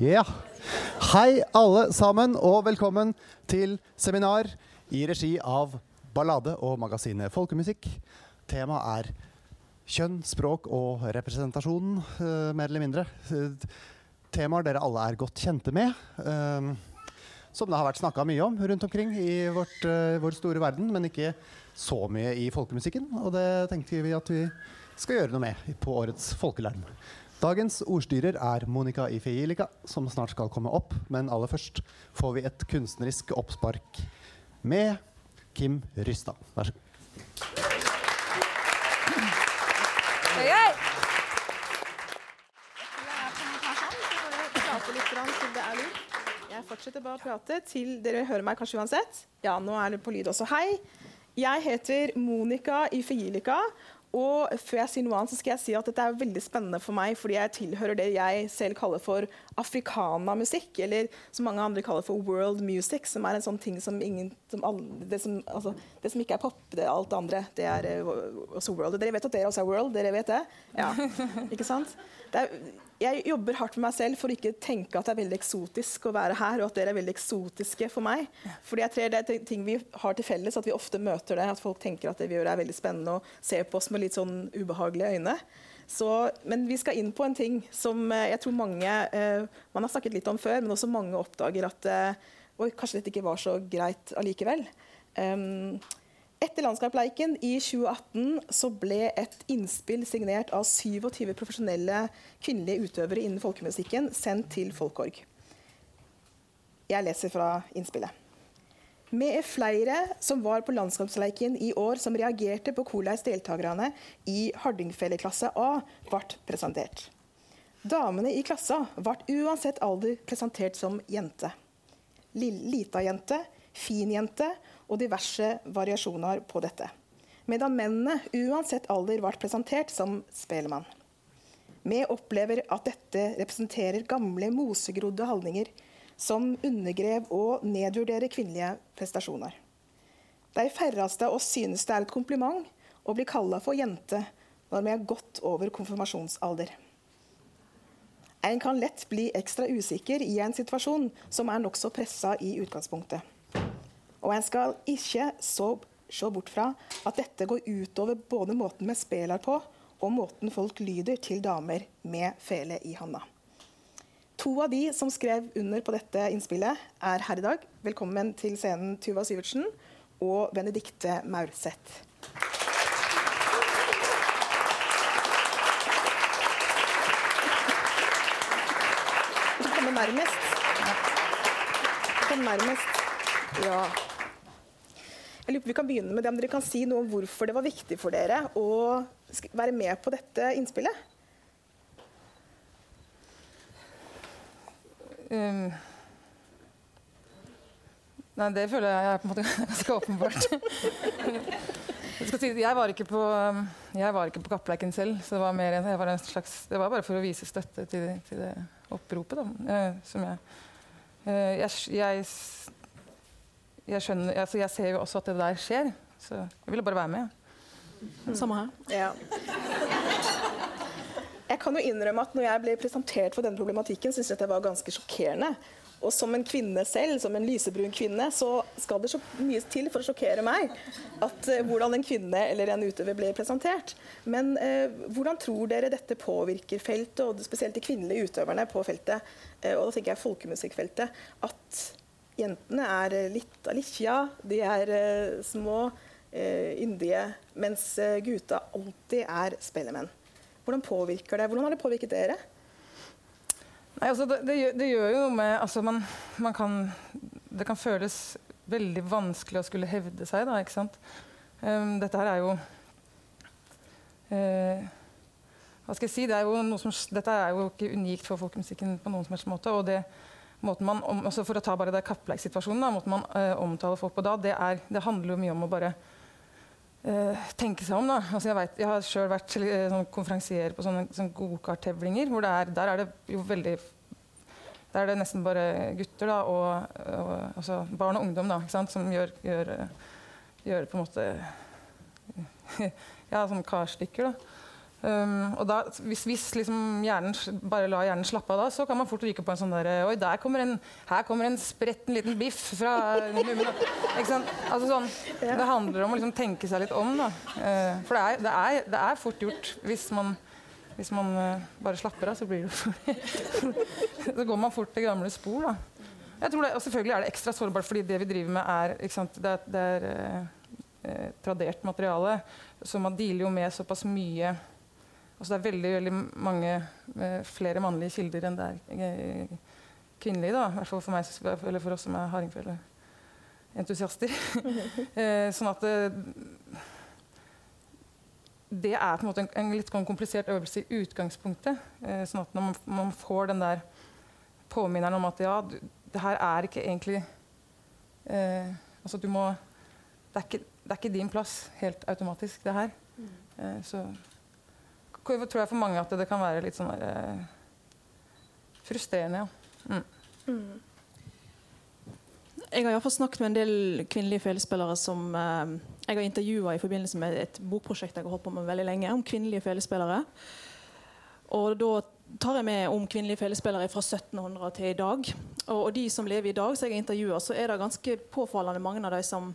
Ja. Hei, alle sammen, og velkommen til seminar i regi av Ballade og magasinet Folkemusikk. Temaet er kjønn, språk og representasjon, uh, mer eller mindre. Eh, Temaer dere alle er godt kjente med. eh, som det har vært snakka mye om rundt omkring i vårt, eh, vår store verden, men ikke så mye i folkemusikken. Og det tenkte vi at vi skal gjøre noe med på årets Folkelarm. Dagens ordstyrer er Monica Ifeilika, som snart skal komme opp. Men aller først får vi et kunstnerisk oppspark med Kim Rystad. Vær så god. Er. Jeg fortsetter bare å prate til dere hører meg kanskje uansett. Ja, nå er det på lyd også. Hei. Jeg heter Monica Ifeilika. Og før jeg sier noe annet, så skal jeg si at dette er veldig spennende for meg, fordi jeg tilhører det jeg selv kaller for afrikanamusikk, eller som mange andre kaller for world music, som er en sånn ting som ingen som alle, det, som, altså, det som ikke er pop, det er alt det andre, det er eh, også world. Dere vet at dere også er world? Dere vet det? Ja. ikke sant? Det er, jeg jobber hardt med meg selv for å ikke tenke at det er veldig eksotisk å være her, og at dere er veldig eksotiske for meg. Fordi jeg tror det er ting vi har til felles, at vi ofte møter det, at folk tenker at det vi gjør er veldig spennende og ser på oss med litt sånn ubehagelige øyne. Så, men vi skal inn på en ting som eh, jeg tror mange eh, Man har snakket litt om før, men også mange oppdager at eh, Oi, kanskje dette ikke var så greit allikevel. Um, etter Landskampleiken i 2018 så ble et innspill signert av 27 profesjonelle kvinnelige utøvere innen folkemusikken sendt til Folkorg. Jeg leser fra innspillet. Vi er flere som var på landskampsleiken i år som reagerte på hvordan deltakerne i Hardingfele-klasse A ble presentert. Damene i klassa ble uansett alder presentert som jente. Lita jente, fin jente og diverse variasjoner på dette. Medan mennene uansett alder ble presentert som spelemann. Vi opplever at dette representerer gamle, mosegrodde holdninger som undergrev og nedvurderer kvinnelige prestasjoner. De færreste av oss synes det er et kompliment å bli kalla for jente når vi er godt over konfirmasjonsalder. En kan lett bli ekstra usikker i en situasjon som er nokså pressa i utgangspunktet. Og en skal ikke se bort fra at dette går utover både måten vi spiller på, og måten folk lyder til damer med fele i handa. To av de som skrev under på dette innspillet, er her i dag. Velkommen til scenen Tuva Syvertsen og Benedikte Maurseth. Du kommer nærmest. Kom nærmest. Ja. Jeg lurer på Vi kan begynne med det om dere kan si noe om hvorfor det var viktig for dere å være med på dette innspillet. Um, nei, det føler jeg er på en måte ganske åpenbart. jeg, si, jeg, var på, jeg var ikke på Kappleiken selv, så det var, en, var slags, det var bare for å vise støtte til, til det oppropet. Da, uh, som jeg, uh, jeg, jeg, skjønner, altså jeg ser jo også at det der skjer, så jeg ville bare være med. Samme her. Ja. Jeg kan jo innrømme at når jeg ble presentert for denne problematikken, syntes jeg det var ganske sjokkerende. Og som en kvinne selv, som en lysebrun kvinne, så skal det så mye til for å sjokkere meg at uh, hvordan en kvinne eller en utøver ble presentert. Men uh, hvordan tror dere dette påvirker feltet, og spesielt de kvinnelige utøverne på feltet, uh, og da tenker jeg folkemusikkfeltet, at jentene er litt alicia, de er små, yndige, mens gutta alltid er spellemenn? Hvordan påvirker det? Hvordan har det påvirket dere? Nei, altså det, det, gjør, det, gjør, jo noe med altså man, man kan, Det kan føles veldig vanskelig å skulle hevde seg. Da, ikke sant? Um, dette her er jo uh, Hva skal jeg si? Det er jo som, dette er jo ikke unikt for folkemusikken på noen som helst måte. og det man, altså For å ta bare det kappleiksituasjonen, måten man uh, omtaler folk på da, det, er, det handler jo mye om å bare Uh, tenke seg om. da. Altså, jeg, vet, jeg, har sjøl vært uh, sånn, konferansier på sånne, sånne gokarttevlinger. er, Der er det jo veldig Der er det nesten bare gutter da, og, og altså, barn og ungdom da, som gjør, gjør, gjør, på en måte Ja, sånne karstykker. da. Um, og da, hvis, hvis liksom hjernen bare lar hjernen slappe av da, så kan man fort ryke på en sånn der Oi, der kommer en, her kommer en spretten liten biff fra sant? Altså sånn, Det handler om å liksom tenke seg litt om. da. Uh, for det er, det, er, det er fort gjort hvis man, hvis man uh, bare slapper av, så blir det Så går man fort til gamle spor. da. Jeg tror det, og selvfølgelig er det ekstra sårbart fordi det vi driver med, er, sant, det er, det er eh, eh, tradert materiale. Så man dealer jo med såpass mye Altså det er veldig veldig mange eh, flere mannlige kilder enn det er eh, kvinnelige. da, I hvert fall for meg, eller for oss som er hardingfele-entusiaster. eh, sånn at det, det er på en måte en, en litt sånn komplisert øvelse i utgangspunktet. Sånn at når man, man får den der påminneren om at ja, du, det her er ikke egentlig eh, Altså du må det er, ikke, det er ikke din plass helt automatisk, det her. Eh, k- tror jeg for mange at det, kan være litt sånn der, eh, frustrerende, ja. Jeg har i hvert fall snakket med en del kvinnelige felespillere som eh, jeg har intervjua i forbindelse med et bokprosjekt jeg har holdt på med veldig lenge, om kvinnelige felespillere. Og da tar jeg med om kvinnelige felespillere fra 1700 til i dag. Og, og de som lever i dag, som jeg intervjuer, så er det ganske påfallende mange av de som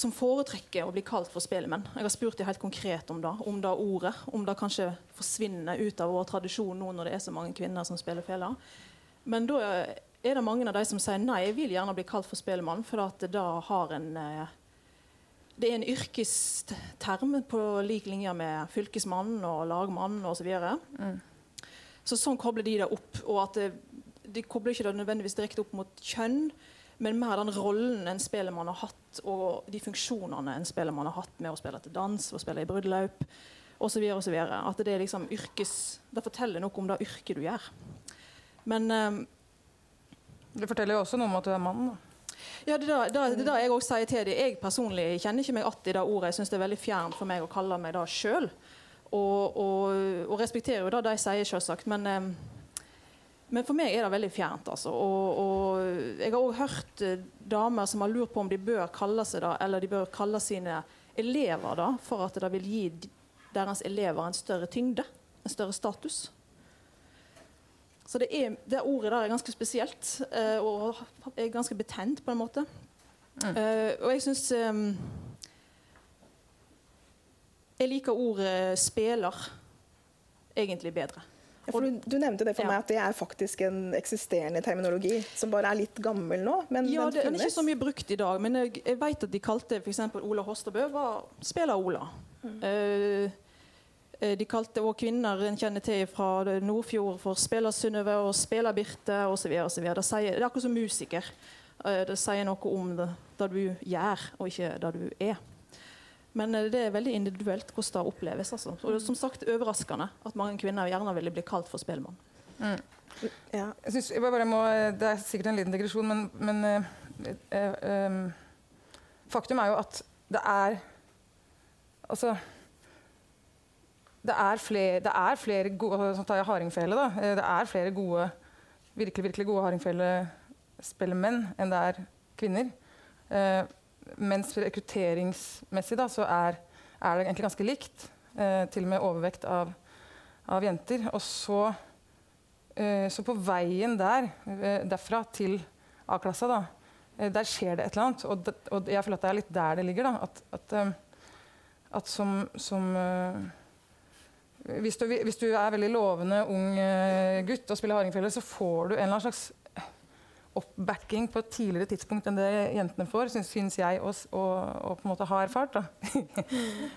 som foretrekker å bli kalt for spelemenn. Jeg har spurt dem helt konkret om det, om det ordet. Om det kanskje forsvinner ut av vår tradisjon nå når det er så mange kvinner som spiller fela. Men da er det mange av de som sier nei, jeg vil gjerne bli kalt for spelemann, for at det har en eh, Det er en yrkesterm på lik linje med fylkesmann og lagmann osv. Så, videre. så sånn kobler de det opp. Og at det, de kobler ikke det nødvendigvis direkte opp mot kjønn, men mer den rollen en spelemann har hatt, og de funksjonene en spelemann har hatt med å spille til dans, å spille i bruddeløp osv. At det er liksom yrkes... Det forteller noe om det yrket du gjør. Men um, Det forteller jo også noe om at du er mann. da. ja, det er det det jeg også sier til dem. Jeg personlig kjenner ikke meg igjen i det ordet. Jeg syns det er veldig fjernt for meg å kalle meg det sjøl. Og, og, og respekterer jo det de sier, selvsagt. Men, eh, men for meg er det veldig fjernt. Altså. Og, og jeg har òg hørt eh, damer som har lurt på om de bør kalle seg det, eller de bør kalle sine elever da, for at det vil gi deres elever en større tyngde, en større status. Så det, er, det ordet der er ganske spesielt, eh, og er ganske betent på en måte. Eh, og jeg syns Jeg liker ordet 'speler' egentlig bedre. For du, du nevnte det for Ja. meg at det er faktisk en eksisterende terminologi som bare er litt gammel nå, men Ja, den det, Den er ikke så mye brukt i dag, men jeg, jeg vet at de kalte f.eks. Ola Hosterbø var spiller Ola. Mm. Uh, de kalte også kvinner en kjenner til fra Nordfjord for spiller Synnøve og spiller Birte osv. Det, det er akkurat som musiker. Uh, det sier noe om det, det du gjør, og ikke det du er. Men eh, det er veldig individuelt hvordan det oppleves. Altså. Og det er som sagt overraskende at mange kvinner gjerne ville bli kalt for spellemann. Ja. Jeg synes, jeg bare må, det er sikkert en liten digresjon, men, men eh, eh, em, faktum er jo at det er Altså Det er flere, det er flere gode Så tar jeg hardingfele, da. Eh, Det er flere gode, virkelig, virkelig gode hardingfelespellemenn enn det er kvinner. Eh, mens rekrutteringsmessig da, så er, er det egentlig ganske likt. Eh, til og med overvekt av, av jenter. Og så Eh, Så på veien der, eh, derfra til A-klassa, da, eh, der skjer det et eller annet. Og, det, og jeg føler at det er litt der det ligger. da, At, at, eh, at som, som eh, hvis, du, hvis du er veldig lovende ung eh, gutt og spiller hardingfele, så får du en eller annen slags oppbacking på et tidligere tidspunkt enn det jentene får, syns, jeg å, å, å på en måte ha erfart.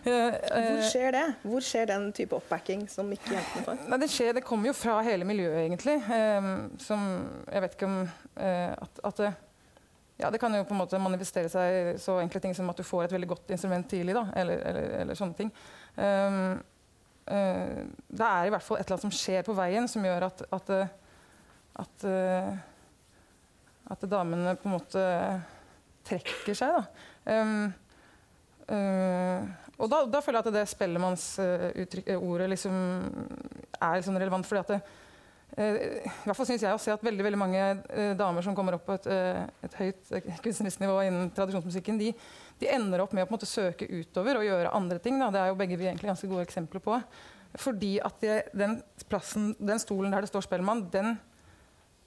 Eh, Hvor eh, skjer det? Hvor skjer den type oppbacking som ikke jentene får? Nei, det, skjer, det kommer jo fra hele miljøet, egentlig. Ehm, som Jeg vet ikke om eh, at, at det, ja, det kan jo på en måte manifestere seg så enkle ting som at du får et veldig godt instrument tidlig. da, Eller, eller, eller sånne ting. Um, uh, det er i hvert fall et eller annet som skjer på veien, som gjør at, at, eh, at, eh, at damene på en måte trekker seg. da. Um, uh, og da, da føler jeg at det spellemannsordet liksom er sånn relevant. fordi at det, uh, i hvert fall synes jeg å se at veldig, veldig mange eh, damer som kommer opp på et, eh, et høyt eh, kunstnerisk nivå innen tradisjonsmusikken, de, de ender opp med å på en måte søke utover og gjøre andre ting. Da. Det er jo begge vi egentlig ganske gode eksempler på. Fordi at det, den plassen, den stolen der det står Spellemann, den,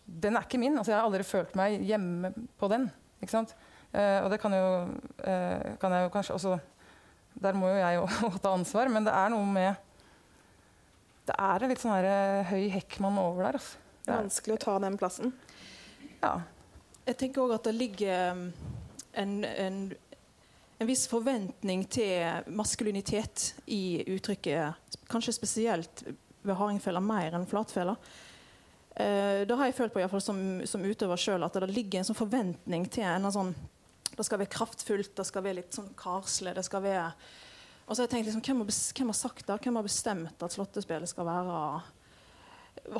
den er ikke min. Altså, jeg har aldri følt meg hjemme på den. Ikke sant? Eh, og det kan jo, eh, kan jeg jo kanskje også Der må jo jeg jo ta ansvar, men det er noe med Det er en litt sånn her, eh, høy Heckmann over der. Altså. Det er vanskelig å ta den plassen. Ja. Jeg tenker òg at det ligger um, en, en, en viss forventning til maskulinitet i uttrykket. Kanskje spesielt ved hardingfela mer enn flatfela. Eh, det har jeg følt på i hvert fall som, som utøver sjøl, at det ligger en sånn forventning til en sånn Det skal være kraftfullt, det skal være litt sånn karslig. det skal være og så har jeg tenkt liksom, hvem, har hvem har sagt det? Hvem har bestemt at slåttespillet skal være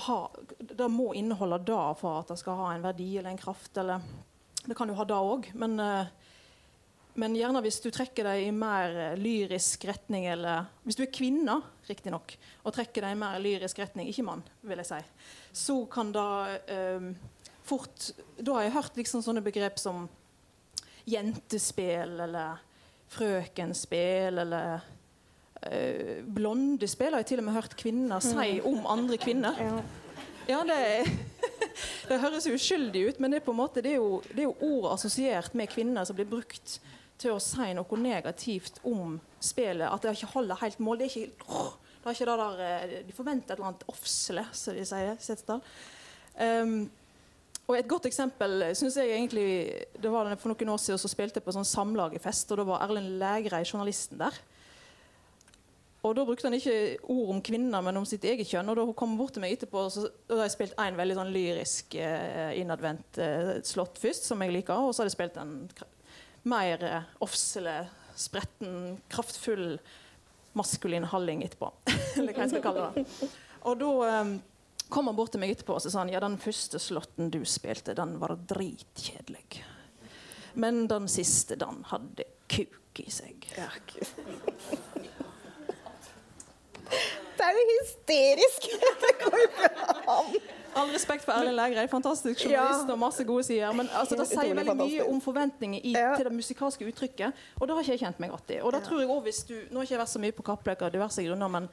ha, Det må inneholde det for at det skal ha en verdi eller en kraft. Eller, det kan jo ha det òg, men, eh, men gjerne hvis du trekker deg i mer eh, lyrisk retning, eller hvis du er kvinne, riktignok, og trekker deg i mer lyrisk retning, ikke mann, vil jeg si, så kan det eh, fort Da har jeg hørt liksom sånne begrep som jentespill eller frøkenspill eller eh, blondespill har jeg til og med hørt kvinner si om andre kvinner. Ja. det det, det høres uskyldig ut, men det er, måte, det er, jo, det er jo ord assosiert med kvinner som blir brukt til å si noe negativt om spillet. At det ikke holder helt mål. Det er ikke, det er ikke det der, eh, De forventer et eller annet offsle, som de sier. Setesdal. Um, og Et godt eksempel synes jeg egentlig, det var For noen år siden så spilte jeg på sånn samlagefest, og da var Erlend Lægrei journalisten der. Og Da brukte han ikke ord om kvinner, men om sitt eget kjønn. Og da hun kom bort til meg etterpå, så da har jeg spilt en veldig sånn lyrisk eh, innadvendt eh, slått først, som jeg liker, og så har jeg spilt en mer eh, offsele, spretten, kraftfull, maskulin halling etterpå. Eller hva jeg skal kalle det. Og da eh, kom han bort til meg etterpå og sa han, ja, den første slåtten du spilte, den var dritkjedelig. Men den siste, den hadde kuk i seg. Ja. Det er jo hysterisk! Det går jo ikke an. All respekt for Erlend Lægrei, fantastisk journalist og masse gode sider. Men altså, det sier veldig mye om forventninger i, til det musikalske uttrykket. Og det har ikke jeg kjent meg godt i. Og da tror jeg også hvis du, Nå har jeg ikke vært så mye på Kappløk av diverse grunner, men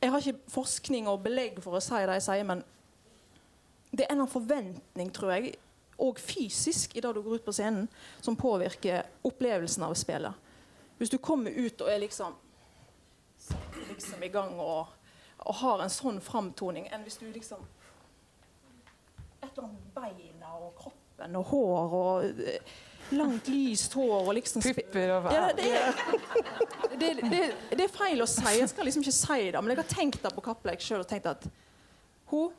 jeg har ikke forskning og belegg for å si det jeg sier, men det er en eller annen forventning, tror jeg, og fysisk i det du går ut på scenen, som påvirker opplevelsen av spillet. Hvis du kommer ut og er liksom liksom i gang og, og har en sånn framtoning, enn hvis du liksom Et eller annet med beina og kroppen og hår og eh, langt, lyst hår og liksom Pupper og ja, det, er, det, det, det er feil å si. Jeg skal liksom ikke si det, men jeg har tenkt det på Kappleik sjøl og tenkt at hun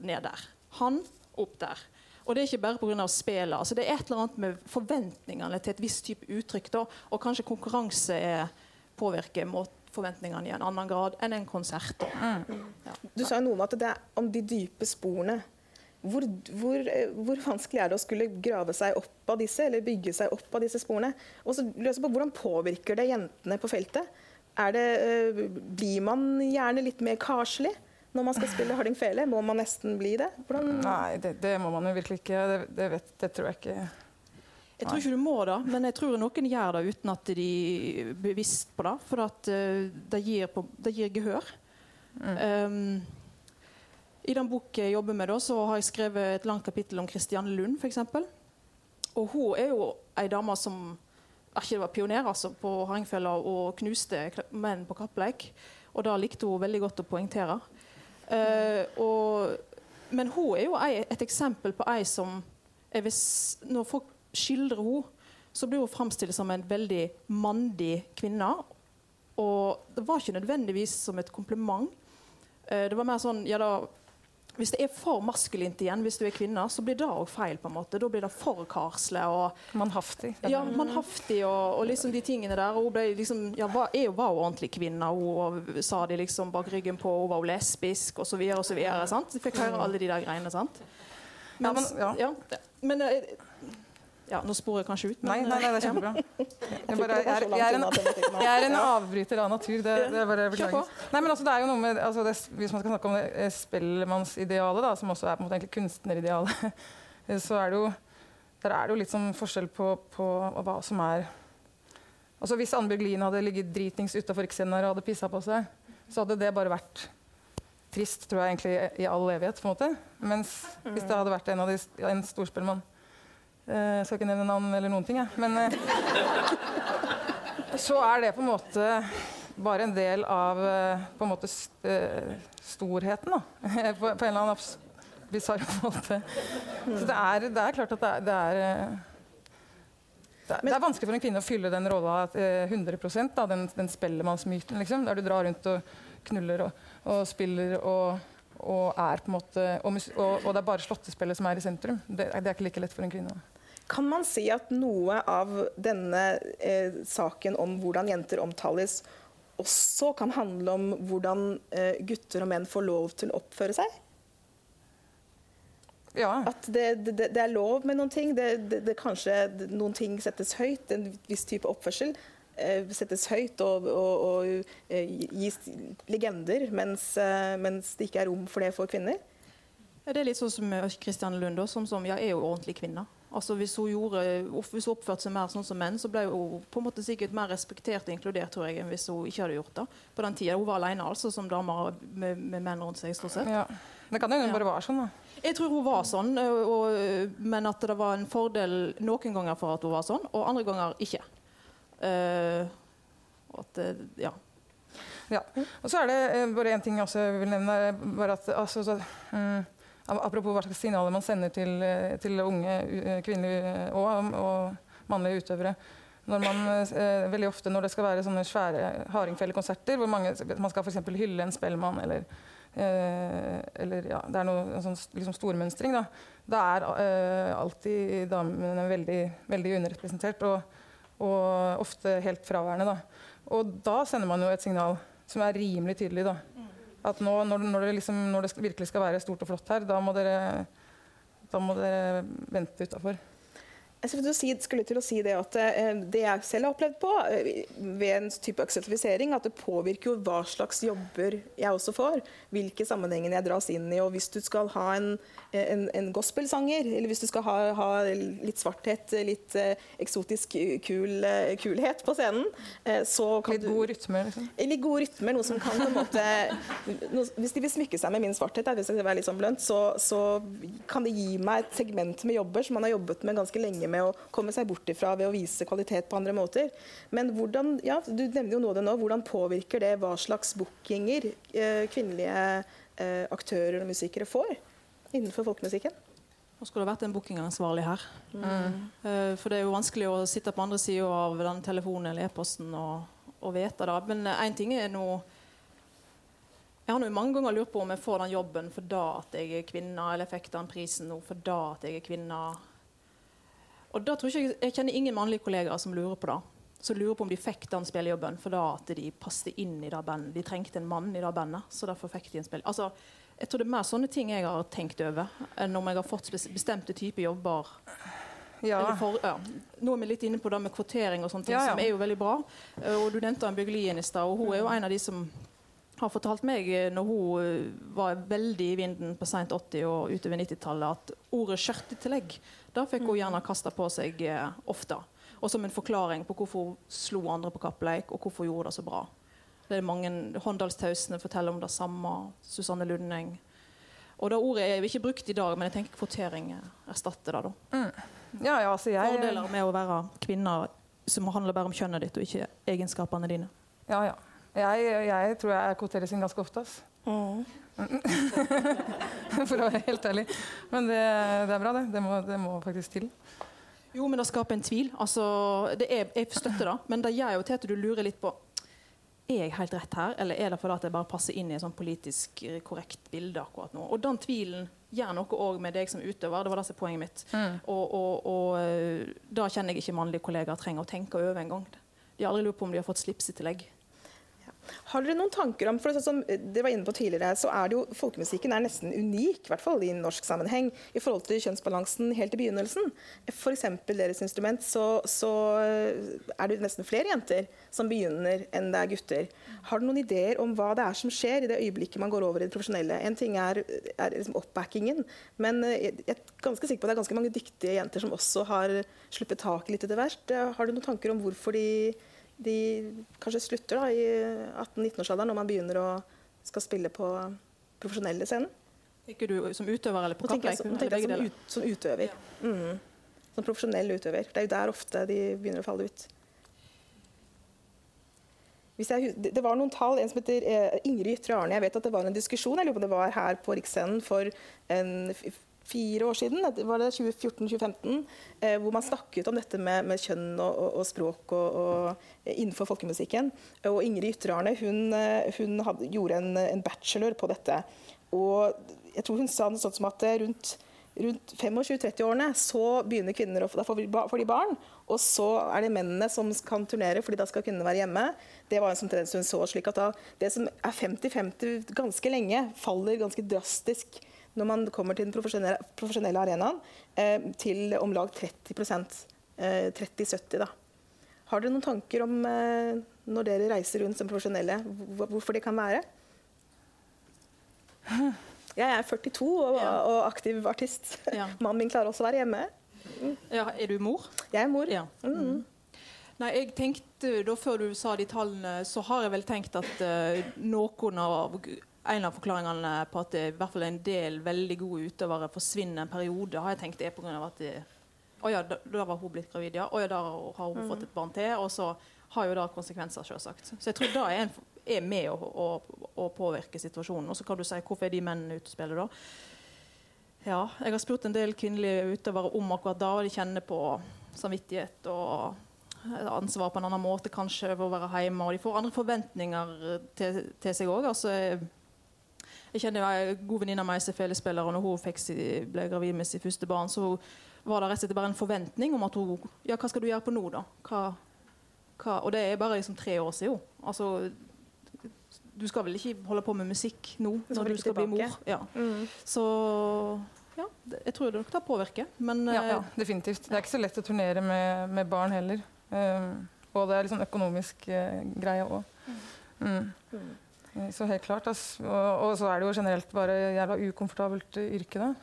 ned der. Han opp der. Og det er ikke bare pga. spillet. Altså, det er et eller annet med forventningene til et visst type uttrykk. Da, og kanskje konkurranse er, påvirker mot forventningene i en annen grad enn en konsert. Da. Du sa jo noe om at det er om de dype sporene. Hvor, hvor, eh, hvor vanskelig er det å skulle grave seg opp av disse, eller bygge seg opp av disse sporene? Og så løse på Hvordan påvirker det jentene på feltet? Er det, eh, blir man gjerne litt mer karslig når man skal spille Harding Fele? Må man nesten bli det? Hvordan, Nei, det, det må man jo virkelig ikke. Det, det, vet, det tror jeg ikke. Jeg tror ikke du må det, men jeg tror noen gjør det uten at de er bevisst på det. For at eh, det, gir på, det gir gehør. Um, I den boken jeg jobber med, da, så har jeg skrevet et langt kapittel om Kristianne Lund, f.eks. Og hun er jo ei dame som ikke var pioner altså, på Hardingfela og knuste menn på kappleik. Og det likte hun veldig godt å poengtere. Uh, og, men hun er jo ei, et eksempel på ei som vil, Når folk skildrer henne, så blir hun framstilt som en veldig mandig kvinne. Og det var ikke nødvendigvis som et kompliment. Uh, det var mer sånn ja da, Hvis det er for maskulint igjen, hvis du er kvinne, så blir det òg feil. på en måte. Da blir det for karsle og Mannhaftig. ja, mannhaftig og, og liksom de tingene der. Og hun ble liksom, ja, var, er jo, var jo ordentlig kvinne. Hun og sa de liksom bak ryggen på. Hun var jo lesbisk og så videre og så videre. sant? Fikk høre alle de der greiene. sant? Ja, men- ja. ja, men eh, Ja, nå sporer jeg kanskje ut, Nei, men nei, nei, det er kjempebra. Jeg, bare, jeg, er- jeg, er en, jeg er en avbryter av natur. Det, det er bare beklager. Nei, men altså, det er jo noe med altså, det, Hvis man skal snakke om det eh, spellemannsidealet, da, som også er på en måte egentlig kunstneridealet, eh, så er det jo der er det jo litt sånn forskjell på, på hva som er Altså Hvis Annbjørg Lien hadde ligget dritings utafor Xenar og hadde pissa på seg, så hadde det bare vært trist, tror jeg egentlig, i all evighet. på en måte. Mens hvis det hadde vært en, av de, en storspellemann eh, Skal ikke nevne navn eller noen ting, jeg. Men eh, så er det på en måte bare en del av eh, på en måte storheten, da. på, en eller annen bisarr måte. Så det er, det er klart at det er, det er det er, vanskelig for en kvinne å fylle den rolla eh, 100 da, den, den spellemannsmyten, liksom, der du drar rundt og knuller og, og spiller og, og er på en måte og, og, det er bare slåttespillet som er i sentrum. Det, det er ikke like lett for en kvinne. Kan man si at noe av denne eh, saken om hvordan jenter omtales, også kan handle om hvordan eh, gutter og menn får lov til å oppføre seg? Ja. At det, det, det er lov med noen ting. Det, det, det kanskje noen ting settes høyt. En viss type oppførsel eh, settes høyt og, og, og eh, gis legender, mens, eh, mens det ikke er rom for det for kvinner. Ja, det er litt sånn som Kristian Lund, som, som ja, er jo ordentlig kvinne. Altså Hvis hun, gjorde, hvis hun oppførte seg mer sånn som menn, så ble hun på en måte sikkert mer respektert og inkludert tror jeg, enn hvis hun ikke hadde gjort det. På den tida. Hun var alene altså, som dame med, med menn rundt seg. stort sett. ja. Det kan hende Ja. bare være sånn, da. Jeg tror hun var sånn, og, men at det var en fordel noen ganger for at hun var sånn, og andre ganger ikke. Uh, at, ja. Ja. Og så er det bare én ting jeg også vil nevne. Bare at, altså, så, ap- apropos hva slags signaler man sender til, eh, til unge eh, kvinnelige eh, og, og mannlige utøvere. Når man, eh, veldig ofte når det skal være sånne svære hardingfellekonserter, hvor mange, man skal eksempel hylle en spellemann eller, eh, eller ja, det er noe sånn liksom stormønstring, da, da er eh, alltid damene veldig, veldig underrepresentert. Og, og ofte helt fraværende. Da. Og da sender man jo et signal som er rimelig tydelig. Da. At nå, når, når, det liksom, når det virkelig skal være stort og flott her, da må dere, da må dere vente utafor. Jeg skulle til å si, det at eh, det jeg selv har opplevd på eh, ved en type akselifisering, at det påvirker jo hva slags jobber jeg også får. Hvilke sammenhenger jeg dras inn i. og Hvis du skal ha en, en, en gospelsanger, eller hvis du skal ha, ha litt svarthet, litt eh, eksotisk kul, eh, kulhet på scenen, eh, så kan Litt du god rytme. Liksom. Litt gode rytmer, noe som kan på en måte noe, Hvis de vil smykke seg med min svarthet, hvis jeg skal være litt sånn blunt, så, så kan det gi meg et segment med jobber som man har jobbet med ganske lenge med å komme seg bort ifra ved å vise kvalitet på andre måter. Men hvordan, ja, du nevner jo av det nå, hvordan påvirker det hva slags bookinger eh, kvinnelige eh, aktører og musikere får innenfor folkemusikken? Nå skulle det vært en bookingansvarlig her. Eh, for det er jo vanskelig å sitte på andre sida av den telefonen eller e-posten og, og vite det. Men én ting er nå Jeg har nå mange ganger lurt på om jeg får den jobben for at jeg er kvinne, eller fikk den prisen nå for da at jeg er kvinne. Og da tror jeg, jeg kjenner ingen mannlige kollegaer som lurer på det. Som lurer på om de fikk den spillejobben for da at de passet inn i det bandet. De trengte en mann i det bandet, så derfor fikk de en spill. Altså, jeg tror det er mer sånne ting jeg har tenkt over, enn om jeg har fått bestemte typer jobber. Ja. For, ja. Nå er vi litt inne på det med kvotering, og sånne ting, Ja, som er jo veldig bra. Eh, Og Du nevnte Annbjørg Lien i stad, og hun er jo en av de som har fortalt meg eh, når hun eh, var veldig i vinden på seint 80- og utover 90-tallet, at ordet skjørtetillegg da fikk hun gjerne kasta på seg eh, ofte. Og som en forklaring på hvorfor hun slo andre på kappleik, og hvorfor hun gjorde det så bra. Det er mange Håndalstausene forteller om det samme. Susanne Lundeng. Og det ordet er ikke brukt i dag, men jeg tenker kvotering erstatter det. da. ja, ja, altså jeg Fordeler med å være kvinne som handler bare om kjønnet ditt, og ikke egenskapene dine. Ja, ja. Jeg, jeg tror jeg kvoteres inn ganske ofte. ass. For å være helt ærlig. Men det, det er bra, det. Det må, det må faktisk til. Jo, men det skaper en tvil. Altså, det er, jeg støtter det, men det gjør jo til at du lurer litt på er jeg helt rett her, eller er det fordi jeg bare passer inn i et sånn politisk korrekt bilde akkurat nå? Og den tvilen gjør noe òg med deg som utøver. Det var det som er poenget mitt. Og, og, og eh, da kjenner jeg ikke mannlige kollegaer trenger å tenke over engang. De har aldri lurt på om de har fått slipsetillegg. Har dere noen tanker om for det, som dere var inne på tidligere, så er det jo Folkemusikken er nesten unik, i hvert fall i norsk sammenheng, i forhold til kjønnsbalansen helt i begynnelsen. F.eks. deres instrument, så, så er det nesten flere jenter som begynner enn det er gutter. Har dere noen ideer om hva det er som skjer i det øyeblikket man går over i det profesjonelle? En ting er, er liksom oppbackingen, men jeg er ganske sikker på at det er ganske mange dyktige jenter som også har sluppet taket litt etter hvert. Har du noen tanker om hvorfor de de kanskje slutter da, i 18-19-årsalderen når man begynner å skal spille på profesjonelle scenen. Tenker du som utøver eller på kappleik? Som, som, ut, som, utøver. Ja. Mm. Som profesjonell utøver. Det er jo der ofte de begynner å falle ut. Jeg, det var noen tall, en som heter eh, Ingrid Ytre Arne. Jeg vet at det var en diskusjon jeg lurer på det var her på Riksscenen for en fire år siden, var det 2014-2015, eh, hvor man snakket om dette med, med kjønn og, og, og språk og, innenfor folkemusikken. Og Ingrid Ytterarne hun, eh, hun hadde, gjorde en, en, bachelor på dette. Og jeg tror hun sa noe sånt som at rundt, rundt 25-30-årene så begynner kvinner å få de barn, og så er det mennene som kan turnere, fordi da skal kvinnene være hjemme. Det var en sånn tendens hun så. slik at da, Det som er 50-50 ganske lenge, faller ganske drastisk når man kommer til den profesjonelle, profesjonelle arenaen, eh, til om lag 30 eh, 30-70 da. Har dere noen tanker om, eh, når dere reiser rundt som profesjonelle, hvorfor det kan være? Jeg er 42 og, ja. og aktiv artist. Ja. Mannen min klarer også å være hjemme. Mm. Ja, er du mor? Jeg er mor. Ja. Mm. Nei, jeg tenkte da Før du sa de tallene, så har jeg vel tenkt at uh, noen av en av forklaringene på at det i hvert fall en del veldig gode utøvere forsvinner en periode, har jeg tenkt er pga. at det, å ja, da, da, var hun blitt gravid, ja. Å ja, da har hun mm. fått et barn til. Og så har jo det konsekvenser, selvsagt. Så jeg tror det er, er med å, å, å, påvirke situasjonen. Og så kan du si hvorfor er de mennene ute og spiller da? Ja, jeg har spurt en del kvinnelige utøvere om akkurat da, og de kjenner på samvittighet og ansvar på en annen måte kanskje ved å være hjemme. Og de får andre forventninger til, til seg òg. Altså, jeg kjenner en god venninne av meg som er felespiller, og når hun fikk ble gravid med sitt første barn, så var det rett og slett bare en forventning om at hun Ja, hva skal du gjøre på nå, da? Hva, hva? Og det er bare liksom tre år siden. Altså, du skal vel ikke holde på med musikk nå når du skal bli mor? Ja. Mm. Så ja, jeg tror det nok påvirker. Men ja, ja, eh, definitivt. Det er ikke så lett å turnere med, med barn heller. Um, og det er sånn økonomisk uh, greie òg. Mm. mm. Eh, så helt klart. Altså. Og, og, så er det jo generelt bare jævla ukomfortabelt yrke, da.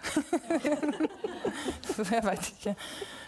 så jeg veit ikke.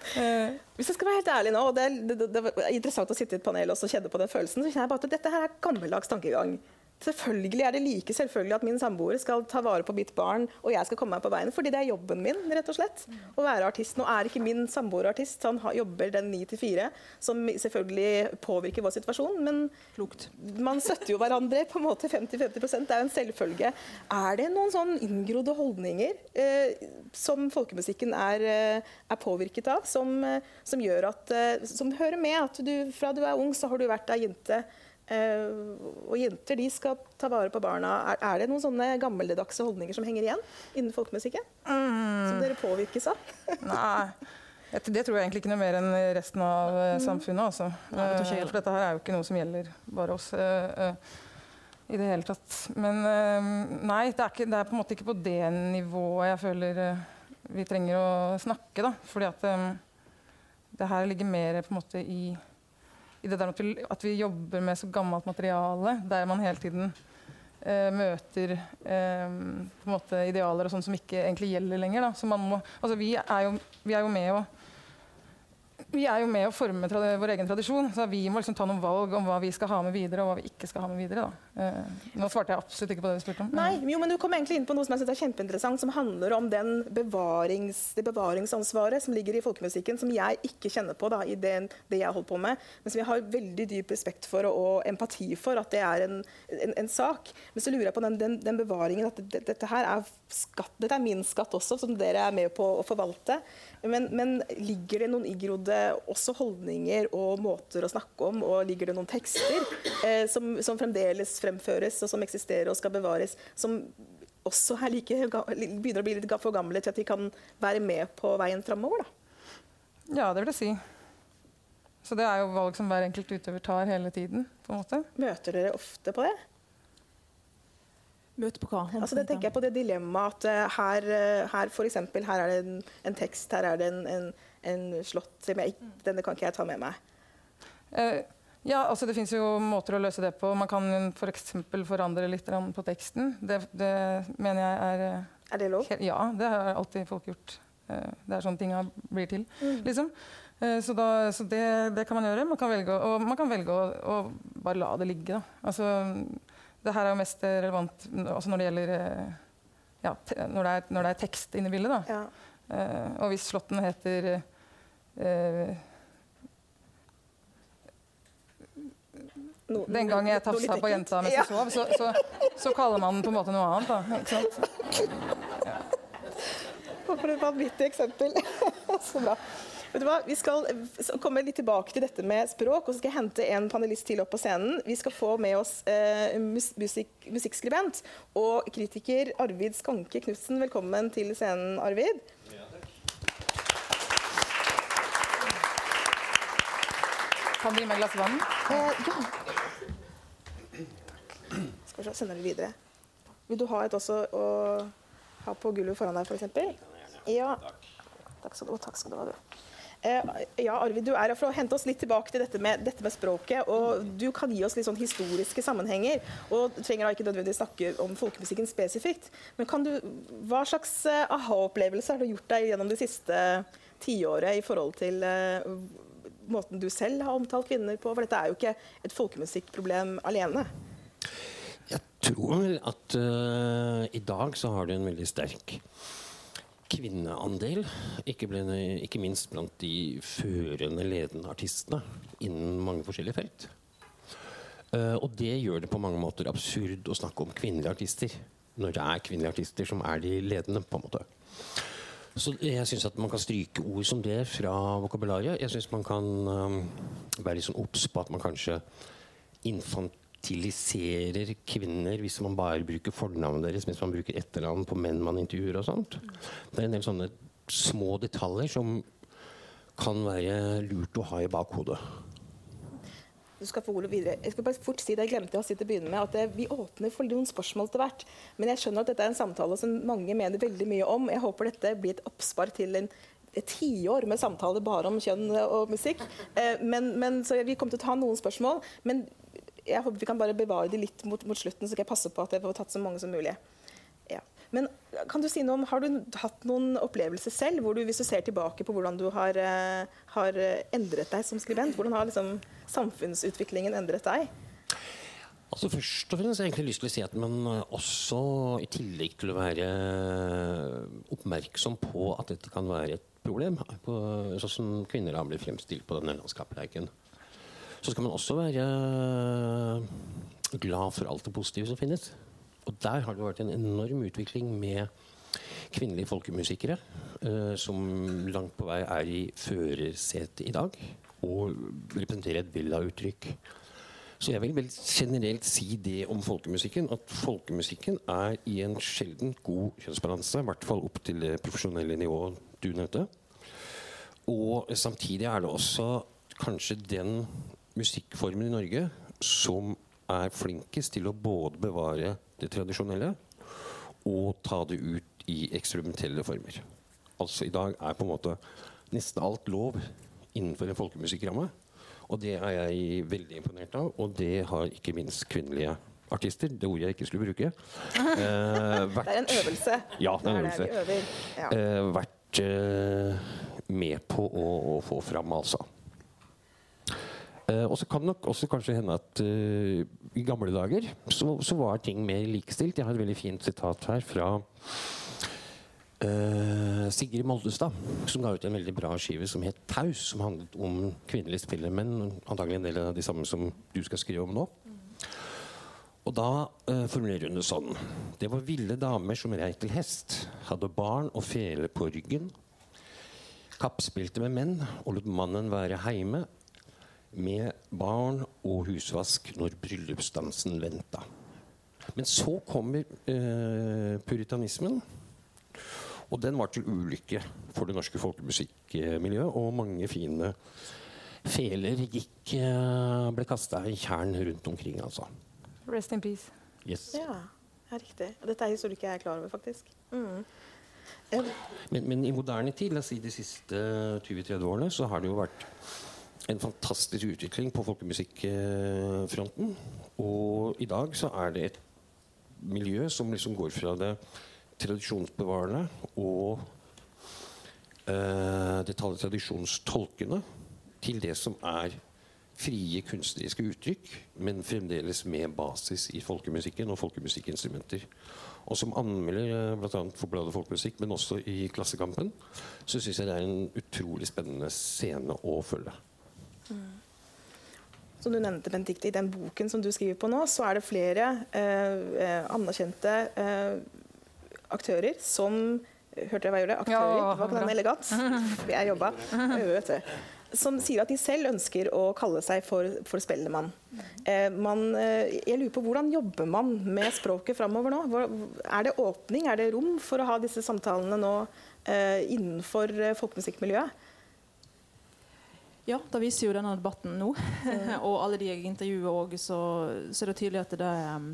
Uh, hvis jeg skal være helt ærlig nå, og det, det, det, var interessant å sitte i et panel og kjenne på den følelsen, så kjenner jeg bare at dette her er gammeldags tankegang. Selvfølgelig er det like selvfølgelig at min samboer skal ta vare på mitt barn, og jeg skal komme meg på veien, fordi det er jobben min, rett og slett. Å være artist. Nå er ikke min samboer artist, han jobber den 9 til 4, som selvfølgelig påvirker vår situasjon, men Klokt. man støtter jo hverandre på en måte 50-50 Det er jo en selvfølge. Er det noen sånn inngrodde holdninger eh, som folkemusikken er, eh, er påvirket av, som, eh, som, gjør at eh, Som hører med at du fra du er ung, så har du vært ei jente og jenter de skal ta vare på barna. Er, er, det noen sånne gammeldagse holdninger som henger igjen innen folkemusikken? Mm. Som dere påvirkes av? Nei. Det tror jeg egentlig ikke noe mer enn resten av uh, samfunnet. Altså. Nei, det for dette her er jo ikke noe som gjelder bare oss. I det hele tatt. Men nei, det er, ikke, det er, på en måte ikke på det nivået jeg føler vi trenger å snakke. da, fordi at det her ligger mer på en måte i i det der at vi, at vi, jobber med så gammelt materiale, der man hele tiden eh, møter eh, idealer og sånn som ikke egentlig gjelder lenger. Da. Må, altså vi, er jo, vi, er jo, med å vi er jo med å forme vår egen tradisjon, så vi må liksom ta noen valg om hva vi skal ha med videre, og hva vi ikke skal ha med videre. Eh, nå svarte jeg absolutt ikke på det du spurte om. Nei, jo, men Du kom egentlig inn på noe som jeg synes er kjempeinteressant, som handler om bevarings, det bevaringsansvaret som ligger i folkemusikken, som jeg ikke kjenner på da, i det, det jeg holder på med, men som jeg har veldig dyp respekt for og, og empati for at det er en, en, en, sak. Men så lurer jeg på den, den, den bevaringen, at det, dette her er skatt, dette er min skatt også, som dere er med på å forvalte. Men, men, ligger det noen igrodde også holdninger og måter å snakke om, og ligger det noen tekster eh, som, som, fremdeles fremføres og som eksisterer og skal bevares, som også er like, begynner å bli litt for gamle til at de kan være med på veien framover? Ja, det vil jeg si. Så det er jo valg som hver enkelt utøver tar hele tiden. på en måte. Møter dere ofte på det? Møte på hva? Altså det tenker jeg på det dilemmaet at uh, her, uh, her, for eksempel, her er det en, en tekst, her er det en, en, en slott som jeg, Denne kan ikke jeg ta med meg. Uh, ja, altså Det fins jo måter å løse det på. Man kan f.eks. For forandre litt på teksten. Det, det, mener jeg er Er det lov? Ja, det har alltid folk gjort. Det er sånn tinga blir til. Mm. liksom. Så, da, så det, det, kan man gjøre. Man kan velge, og man kan velge å, å bare la det ligge. Da. Altså, det her er jo mest relevant også når det gjelder eh, ja, når, det er, når, det er, tekst inne i bildet. Ja. Uh, og hvis slåtten heter uh, no, Den gang jeg tafsa på jenta mens jeg sov, så, så, så, kaller man den på en måte noe annet. Da, ikke sant? Ja. For et vanvittig eksempel. så bra. Vet du hva? Vi skal komme litt tilbake til dette med språk, og så skal jeg hente en panelist til opp på scenen. Vi skal få med oss eh, musik musikkskribent og kritiker Arvid Skanke Knutsen. Velkommen til scenen, Arvid. Kan du gi meg et glass vann? Eh, ja. Skal vi se, sender det videre. Vil du ha et også å ha på gulvet foran deg, f.eks.? Ja. Takk skal du ha. Takk skal du ha. Eh, ja, Arvid, du er her for å hente oss litt tilbake til dette med, dette med språket. og Du kan gi oss litt sånn historiske sammenhenger. og Du trenger da ikke nødvendigvis snakke om folkemusikken spesifikt. Men du, hva slags eh, aha-opplevelse har du gjort deg gjennom det siste tiåret i forhold til uh, måten du selv har omtalt kvinner på? For dette er jo ikke et folkemusikkproblem alene. Jeg tror vel at uh, i dag så har du en veldig sterk kvinneandel, ikke, ble, ikke, minst blant de førende, ledende artistene innen mange forskjellige felt. Uh, og det gjør det på mange måter absurd å snakke om kvinnelige artister når det er kvinnelige artister som er de ledende. på en måte. Så jeg syns at man kan stryke ord som det fra vokabularet. Jeg syns man kan um, være litt sånn obs på at man kanskje infant fertiliserer kvinner hvis man bare bruker fornavnet deres mens man bruker etternavn på menn man intervjuer og sånt. Det er en del sånne små detaljer som kan være lurt å ha i bakhodet. Du skal få ordet videre. Jeg skal bare fort si det jeg glemte å si til å begynne med, at eh, Vi åpner for noen spørsmål til hvert. Men jeg skjønner at dette er en samtale som mange mener veldig mye om. Jeg håper dette blir et oppspar til en et tiår med samtaler bare om kjønn og musikk. Eh, men, men, så Vi kommer til å ta noen spørsmål. Men jeg håper vi kan bare bevare de litt mot, mot, slutten, så skal jeg passe på at jeg får tatt så mange som mulig. Ja. Men kan du si noe om, Har du hatt noen opplevelser selv, hvor du, hvis du ser tilbake på hvordan du har, uh, har endret deg som skribent? Hvordan har liksom, samfunnsutviklingen endret deg? Altså Først og fremst har jeg egentlig lyst til å si at man også, i tillegg til å være oppmerksom på at dette kan være et problem, på, sånn som kvinner har blitt fremstilt på den landskapsleiken, så skal man også være glad for alt det positive som finnes. Og der har det vært en enorm utvikling med kvinnelige folkemusikere, uh, som langt på vei er i førersetet i dag, og representerer et villa-uttrykk. Så jeg vil vel generelt si det om folkemusikken, at folkemusikken er i en sjeldent god kjønnsbalanse, i hvert fall opp til det profesjonelle nivået du nevnte. Og samtidig er det også kanskje den musikkformen i Norge som er flinkest til å både bevare det tradisjonelle og ta det ut i eksperimentelle former. Altså I dag er på en måte nesten alt lov innenfor en folkemusikkramme. Og det er jeg veldig imponert av, og det har ikke minst kvinnelige artister, det ordet jeg ikke skulle bruke, eh, vært, Det er en øvelse. Ja, det er en øvelse. Ja. Eh, vært eh, med på å, å få fram, altså. Uh, og så kan det nok også kanskje hende at uh, i gamle dager så, så, var ting mer likestilt. Jeg har et veldig fint sitat her fra uh, Sigrid Moldestad, som ga ut en veldig bra skive som het 'Taus', som handlet om kvinnelige spillere, men Antagelig en del av de samme som du skal skrive om nå. Og da formulerer hun det sånn. Det var ville damer som rei til hest, hadde barn og fele på ryggen, kappspilte med menn og lot mannen være heime med barn og husvask når bryllupsdansen venta. Men så kommer eh, puritanismen. Og den var til ulykke for det norske folkemusikkmiljøet. Og mange fine feler gikk eh, ble kasta i tjern rundt omkring, altså. Rest in peace. Yes. Ja, ja riktig. Dette er historikk jeg er klar over, faktisk. Mm. Eh, Men, men i moderne tid, la oss si de siste 20-30 årene, så har det jo vært en fantastisk utvikling på folkemusikkfronten. Og i dag så er det et miljø som liksom går fra det tradisjonsbevarende og eh, det tradisjonstolkende til det som er frie kunstneriske uttrykk, men fremdeles med basis i folkemusikken og folkemusikkinstrumenter. Og som anmelder bl.a. for bladet Folkemusikk, men også i Klassekampen, så syns jeg det er en utrolig spennende scene å følge. Som du nevnte, Benedicte, I den boken som du skriver på nå, så er det flere eh, eh, anerkjente eh, aktører som Hørte jeg hva jeg gjorde? Aktører. Ja, det var ikke den elegant. Jeg jobba. Som sier at de selv ønsker å kalle seg for, for spellemann. Eh, man, eh, jeg lurer på Hvordan jobber man med språket framover nå? Er det åpning, er det rom for å ha disse samtalene nå eh, innenfor folkemusikkmiljøet? Ja, det viser jo denne debatten nå. og alle de jeg intervjuer òg, så, så er det tydelig at det, um,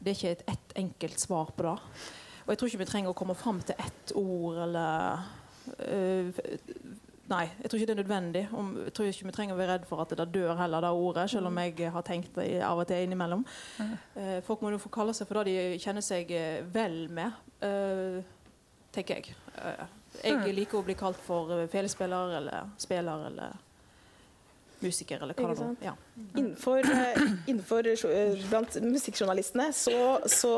det er ikke et ett enkelt svar på det. Og jeg tror ikke vi trenger å komme fram til ett ord eller øh, Nei, jeg tror ikke det er nødvendig. Jeg tror ikke vi trenger å være redd for at det dør heller, det ordet, selv om jeg har tenkt det av og til innimellom. Eh, folk må jo få kalle seg for det de kjenner seg eh, vel med, eh, tenker jeg. Jeg liker å bli kalt for eh, felespiller eller spiller eller musiker eller hva det nå ja. Innenfor, eh, innenfor eh, blant musikkjournalistene så, så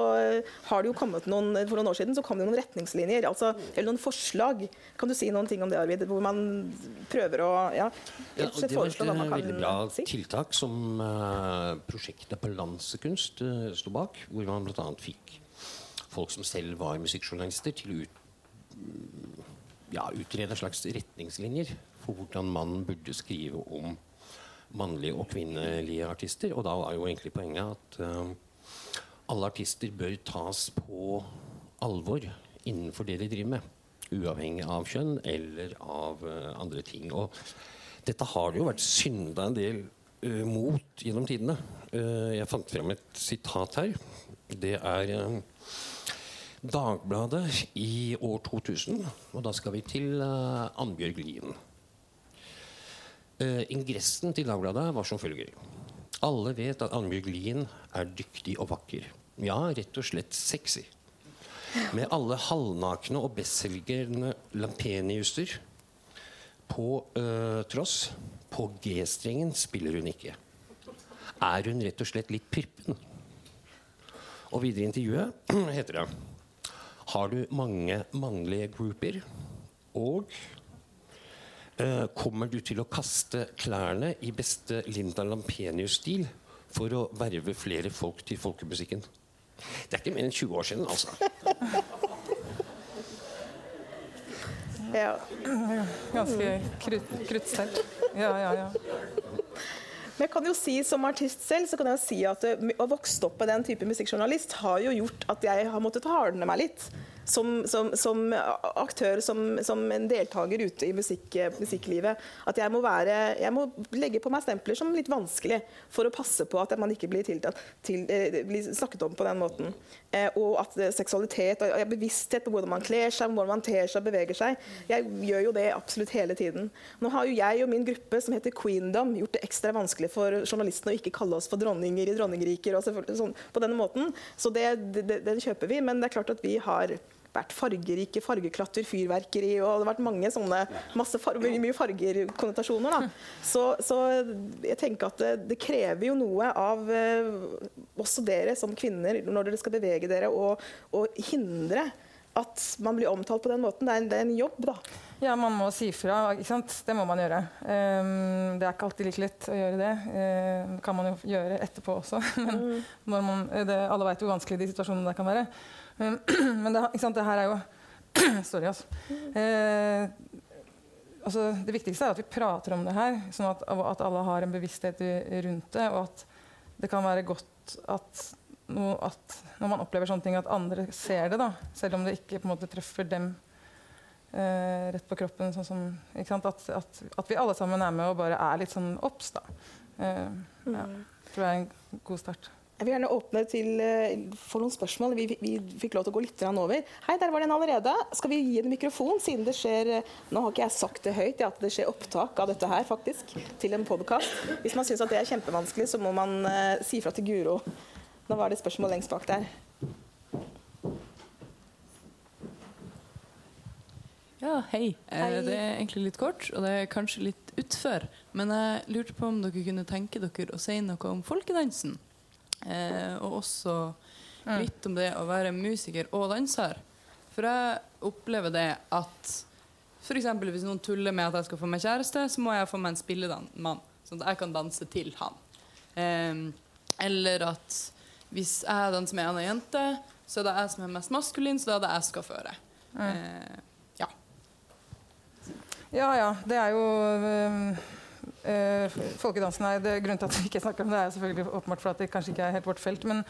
har det jo kommet noen For noen år siden så kom det noen retningslinjer, altså, eller noen forslag. Kan du si noen ting om det, Arvid? Hvor man prøver å ja, Ja, det var et veldig bra si? tiltak som uh, prosjektet Balansekunst uh, sto bak. Hvor man bl.a. fikk folk som selv var musikkjournalister, til å ut, mm, ja, utrede slags retningslinjer for hvordan man burde skrive om mannlige og kvinnelige artister. Og da var jo egentlig poenget at uh, alle artister bør tas på alvor innenfor det de driver med. Uavhengig av kjønn eller av uh, andre ting. Og dette har det jo vært synda en del uh, mot gjennom tidene. Jeg fant frem et sitat her. Det er Dagbladet i år 2000. Og da skal vi til uh, Annbjørg Lien. Uh, ingressen til Dagbladet var som følger. Alle vet at Annbjørg Lien er dyktig og vakker. Ja, rett og slett sexy. Med alle halvnakne og bestselgende Lampeniuser på uh, tross. På G-strengen spiller hun ikke. Er hun rett og slett litt pirpen? Og videre i intervjuet heter det Har du mange mannlige grouper? Og eh, kommer du til å kaste klærne i beste Linda Lampenius-stil for å verve flere folk til folkemusikken? Det er ikke mer enn 20 år siden, altså. Ja. Ganske krutt, kruttsterkt. Ja, ja, ja. Men jeg kan jo si som artist selv så kan jeg jo si at eh, å vokse opp med den type musikkjournalist har jo gjort at jeg har måttet hardne meg litt. Som, som, som aktør, som, som en deltaker ute i musikk, musikklivet. At jeg må, være, jeg må legge på meg stempler som litt vanskelig for å passe på at man ikke blir, tiltatt, til, eh, blir snakket om på den måten. Eh, og at seksualitet og bevissthet på hvordan man kler seg, hvordan man ter seg og beveger seg. Jeg gjør jo det absolutt hele tiden. Nå har jo jeg og min gruppe som heter Queendom gjort det ekstra vanskelig for journalistene å ikke kalle oss for dronninger i dronningriker og sånn, på denne måten. Så det, det, det kjøper vi. Men det er klart at vi har vært fargerike, fargeklatter, fyrverkeri og det har vært mange sånne masse farger, mye, fargerkonnotasjoner. Da. Så, så jeg tenker at det, det krever jo noe av eh, også dere som kvinner når dere skal bevege dere og, og hindre at man blir omtalt på den måten. Det er en, det er en jobb, da. Ja, man må si fra. ikke sant? Det må man gjøre. Um, det er ikke alltid like lett å gjøre det. Ehm, det kan man jo gjøre etterpå også. Men når man, det, alle vet hvor vanskelig de situasjonene der kan være. Men det, sant? det her er jo Sorry, altså. Eh, altså. Det viktigste er at vi prater om det her, sånn at, at alle har en bevissthet rundt det. Og at det kan være godt at, no, at når man opplever sånne ting, at andre ser det. da, Selv om det ikke på en måte treffer dem eh, rett på kroppen. Sånn som? At, at, at vi alle sammen er med og bare er litt sånn obs. da. Eh, ja, tror jeg er en god start. Jeg vil gjerne åpne til, eh, for noen spørsmål. Vi, vi, fikk lov til å gå litt over. Hei, der var den allerede. Skal vi gi en mikrofon, siden det skjer eh, Nå har ikke jeg sagt det høyt, at det skjer opptak av dette her, faktisk, til en podkast. Hvis man syns at det er kjempevanskelig, så må man uh, si fra til Guro. Da var det spørsmål lengst bak der. Ja, hei. Hei. Det er egentlig litt kort, og det er kanskje litt utfor. Men jeg lurte på om dere kunne tenke dere å si noe om folkedansen. Eh, og også Mm. litt om det å være musiker og danser. For jeg opplever det at f.eks. hvis noen tuller med at jeg skal få meg kjæreste, så må jeg få meg en spillemann, sånn at jeg kan danse til han. Eh, eller at hvis jeg danser med en annen jente, så er det jeg som er mest maskulin, så da er det jeg skal føre. Eh, ja. Ja, ja. Det er jo øh, øh, Folkedansen er det, Grunnen til at vi ikke snakker om det, er selvfølgelig åpenbart for at det kanskje ikke er helt vårt felt. Men,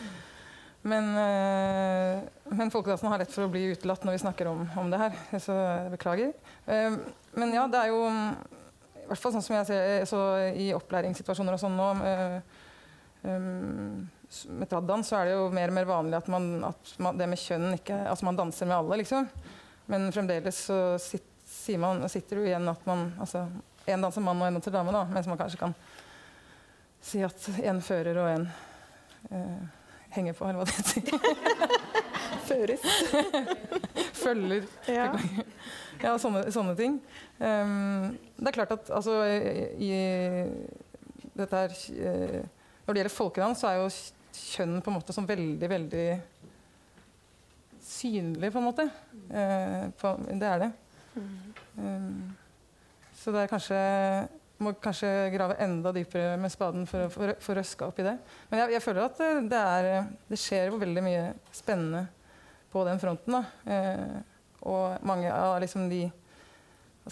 men, uh, men folkedansen har lett for å bli utelatt når vi snakker om, om det her. Så jeg beklager. Uh, men ja, det er jo I hvert fall sånn som jeg ser så i opplæringssituasjoner og sånn nå øhm, med traddans så er det jo mer og mer vanlig at, man, at man, det med kjønn ikke Altså man danser med alle, liksom. Men fremdeles så sit, sier man, sitter du igjen at man altså, En danser mann og en danser dame, da, mens man kanskje kan si at en fører og en eh, henger på, eller hva det heter. Føres. Følger. Ja. Ja, sånne, sånne ting. Um, det er klart at altså, i, i dette her eh, Når det gjelder folkedans, så er jo kjønn på en måte som veldig, veldig synlig, på en måte. Eh, på, det er det. Ehm, så det er kanskje må kanskje grave enda dypere med spaden for, å- få røske opp i det. Men jeg, jeg føler at det, det, er, det skjer veldig mye spennende på den fronten. Eh, og mange av liksom de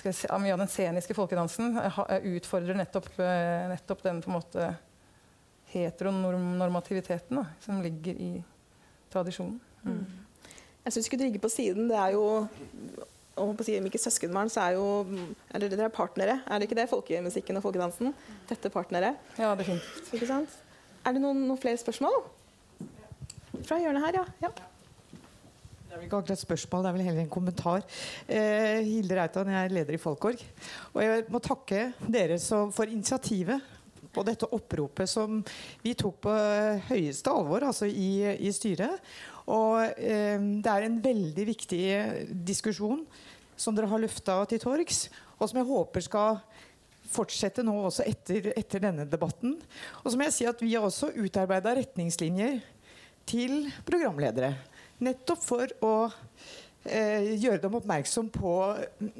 si, mye av den sceniske folkedansen eh, eh, utfordrer nettopp, eh, nettopp den på en måte heteronormativiteten da, som ligger i tradisjonen. Mm. Jeg syns ikke du ligger på siden. Det er jo om på å si, om ikke søskenbarn, så er jo eller Dere er partnere, er det ikke det? Folkemusikken og folkedansen. Tette partnere. Ja, definitivt. Ikke sant? Er det noen, noen flere spørsmål? Fra hjørnet her, ja. ja. Det er vel ikke akkurat et spørsmål, det er vel heller en kommentar. Eh, Hilde Reitan, jeg er leder i Folkorg. Og jeg må takke dere så, for initiativet på dette oppropet som vi tok på høyeste alvor altså i, i styret. Og eh, det er en veldig viktig diskusjon som dere har løfta til torgs, og som jeg håper skal fortsette nå også etter, etter denne debatten. Og så må jeg si at vi har også utarbeida retningslinjer til programledere. Nettopp for å eh, gjøre dem oppmerksom på mm,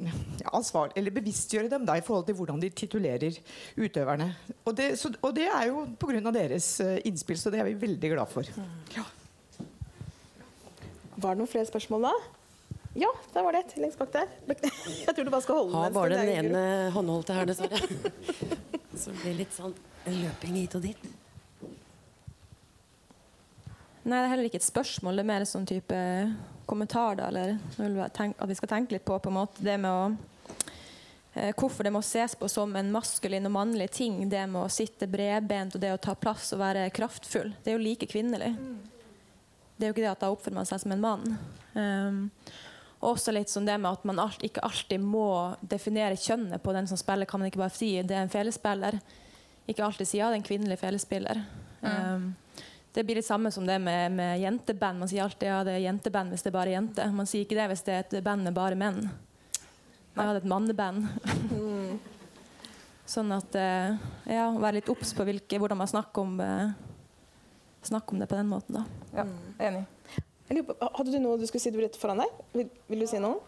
ja, ansvar, eller bevisstgjøre dem da, i forhold til hvordan de titulerer utøverne. Og det, så, og det er jo pga. deres eh, innspill, så det er vi veldig glad for. Ja. Var det noen flere spørsmål da? Ja, der var det et lengst bak der. Jeg tror du bare skal holde Har den. bare Sten den ene håndholdte her, dessverre. Så det blir litt sånn løping hit og dit. Nei, det er heller ikke et spørsmål. Det er mer en sånn type kommentar. Da, eller at vi skal tenke litt på, på en måte, det med å eh, Hvorfor det må ses på som en maskulin og mannlig ting, det med å sitte bredbent og det å ta plass og være kraftfull. Det er jo like kvinnelig. Det er jo ikke det at da oppfører man seg som en mann. Um, og også litt sånn det med at man alt, ikke alltid må definere kjønnet på den som spiller. Kan man ikke bare si det er en felespiller? Ikke alltid si ja, det er en kvinnelig felespiller. Um, det blir litt samme som det med, med jenteband. Man sier alltid ja, det er jenteband hvis det er bare jenter. Man sier ikke det hvis det er et band med bare menn. Jeg hadde et manneband. sånn at uh, ja, være litt obs på hvilke, hvordan man snakker om, eh, snakker om det på den måten. da. Ja, enig. Hadde du noe du skulle si du rett foran deg? Vil, vil du si noe?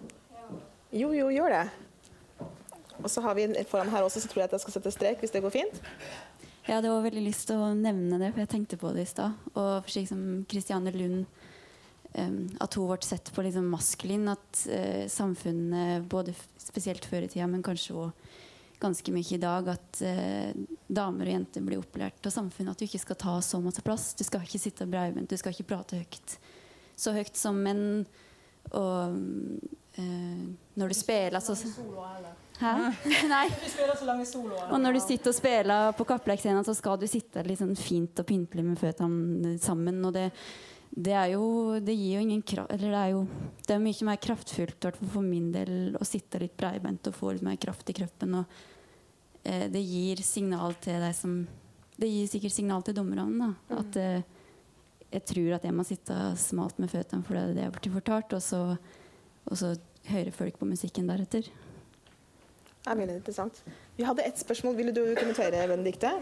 Jo, jo, gjør det. Og så har vi foran her også, så tror jeg at jeg skal sette strek, hvis det går fint. Jeg hadde også veldig lyst til å nevne det, for jeg tenkte på det i stad. Og for slik som Kristiane Lund At hun ble sett på liksom maskulin. At eh, samfunnet, både spesielt før i tida, men kanskje også ganske mye i dag, at eh, damer og jenter blir opplært av samfunnet at du ikke skal ta så masse plass. Du skal ikke sitte breivent, du skal ikke prate høyt. Så høyt som menn. Og eh, Når du spiller, så Hæ? Nei. Og når du sitter og spiller på Kappleikscenen, så skal du sitte sånn fint og pyntelig med føttene sammen. Og det, det er jo Det gir jo ingen kraft Eller det er jo det er mye mer kraftfullt, for min del, å sitte litt breibeint og få litt mer kraft i kroppen. Og eh, det gir signal til deg som Det gir sikkert signal til dommerne. da, At eh, jeg tror at jeg må sitte smalt med føttene, for det er det jeg har blitt fortalt. Og så, og så hører folk på musikken deretter. Det er veldig interessant. Vi hadde ett spørsmål. Ville du kommentere, Benedikte?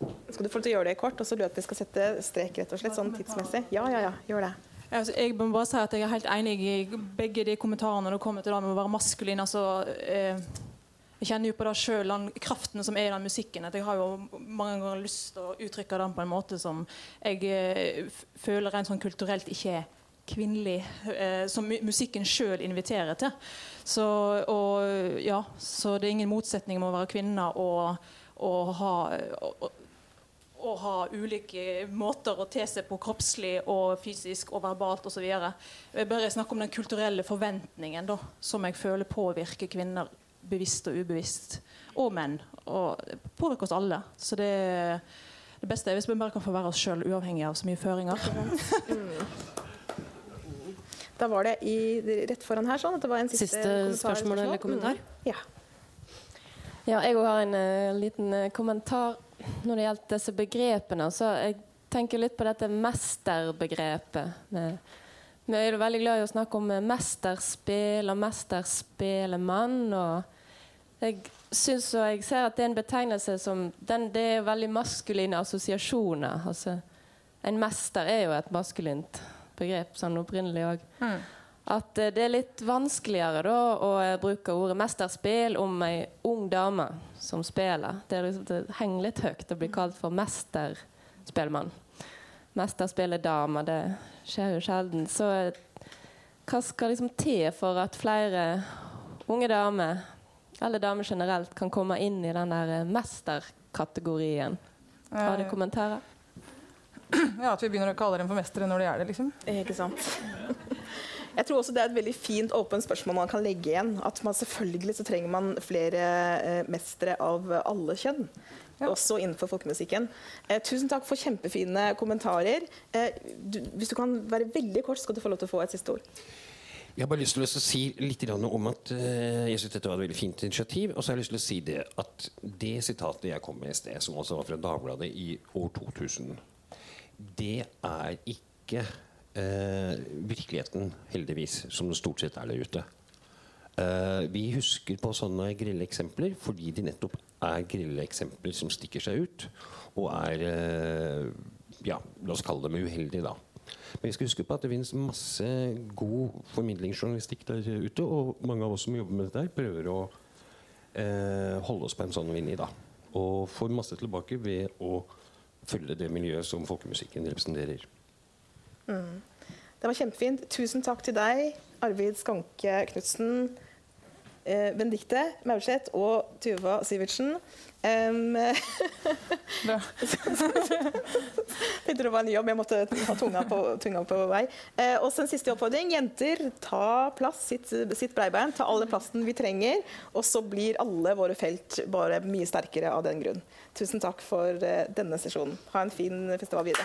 Skal du få til å gjøre det kort, og så løper vi skal sette strek rett og slett, sånn tidsmessig? Ja, ja, ja. Gjør det. Altså, jeg må bare si at jeg er helt enig i begge de kommentarene når det kommer til det med å være maskulin. Altså, eh, jeg kjenner jo på det sjøl, kraften som er i den musikken. At jeg har jo mange ganger lyst til å uttrykke den på en måte som jeg eh, føler rent sånn kulturelt ikke er kvinnelig. Eh, som musikken sjøl inviterer til. Så, og, ja, så det er ingen motsetning med å være kvinne og, og ha og, å ha ulike måter å te seg på kroppslig og fysisk og verbalt osv. Jeg bare snakker om den kulturelle forventningen da, som jeg føler påvirker kvinner bevisst og ubevisst. Og menn. Og det påvirker oss alle. Så det, det beste er hvis vi bare kan få være oss sjøl uavhengig av så mye føringer. Da var det i, rett foran her sånn at det var en siste, Siste spørsmål eller kommentar? Mm. Ja. Ja, jeg òg har en uh, liten uh, kommentar når det gjelder disse begrepene. Så jeg tenker litt på dette mesterbegrepet. Vi er jo veldig glad i å snakke om mesterspill og mesterspelemann. Og jeg syns og jeg ser at det er en betegnelse som den, Det er veldig maskuline assosiasjoner. Altså, en mester er jo et maskulint begrep sånn opprinnelig òg. At eh, det er litt vanskeligere da å eh, bruke ordet mesterspill om ei ung dame som spiller. Det, er liksom, det henger litt høyt å bli kalt for mesterspillmann. Mesterspilledame, det skjer jo sjelden. Så eh, hva skal liksom til for at flere unge damer, eller damer generelt, kan komme inn i den der mesterkategorien? Har du kommentarer? Ja, At vi begynner å kalle dem for mestere når de er det. liksom. Ikke sant. Jeg tror også det er et veldig fint åpent spørsmål man kan legge igjen. At man selvfølgelig så trenger man flere eh, mestere av alle kjønn. Også innenfor folkemusikken. Eh, tusen takk for kjempefine kommentarer. Eh, du, hvis du kan være veldig kort, skal du få lov til å få et siste ord. Jeg har bare lyst til å si litt om at eh, jeg synes dette var et veldig fint initiativ. Og så har jeg lyst til å si det at det sitatet jeg kom med i sted, som altså var fra Dagbladet i år 2000, det er ikke eh, virkeligheten, heldigvis, som det stort sett er der ute. Eh, vi husker på sånne grilleeksempler fordi de nettopp er grilleeksempler som stikker seg ut, og er eh, ja, La oss kalle dem uheldige, da. Men vi skal huske på at det finnes masse god formidlingsjournalistikk der ute, og mange av oss som jobber med dette, prøver å eh, holde oss på en sånn linje. da. Og får masse tilbake ved å følge det miljøet som folkemusikken representerer. Mm. Det var kjempefint. Tusen takk til deg, Arvid Skanke Knutsen, eh, Benedicte Maurseth og Tuva Sivertsen. Um, Tenkte det var en jobb, jeg måtte ha tunga på, tunga på vei. Eh, og så en siste oppfordring. Jenter, ta plass, sitt, sitt breibein. Ta alle plassen vi trenger. Og så blir alle våre felt bare mye sterkere av den grunn. Tusen takk for eh, denne sesjonen. Ha en fin festival videre.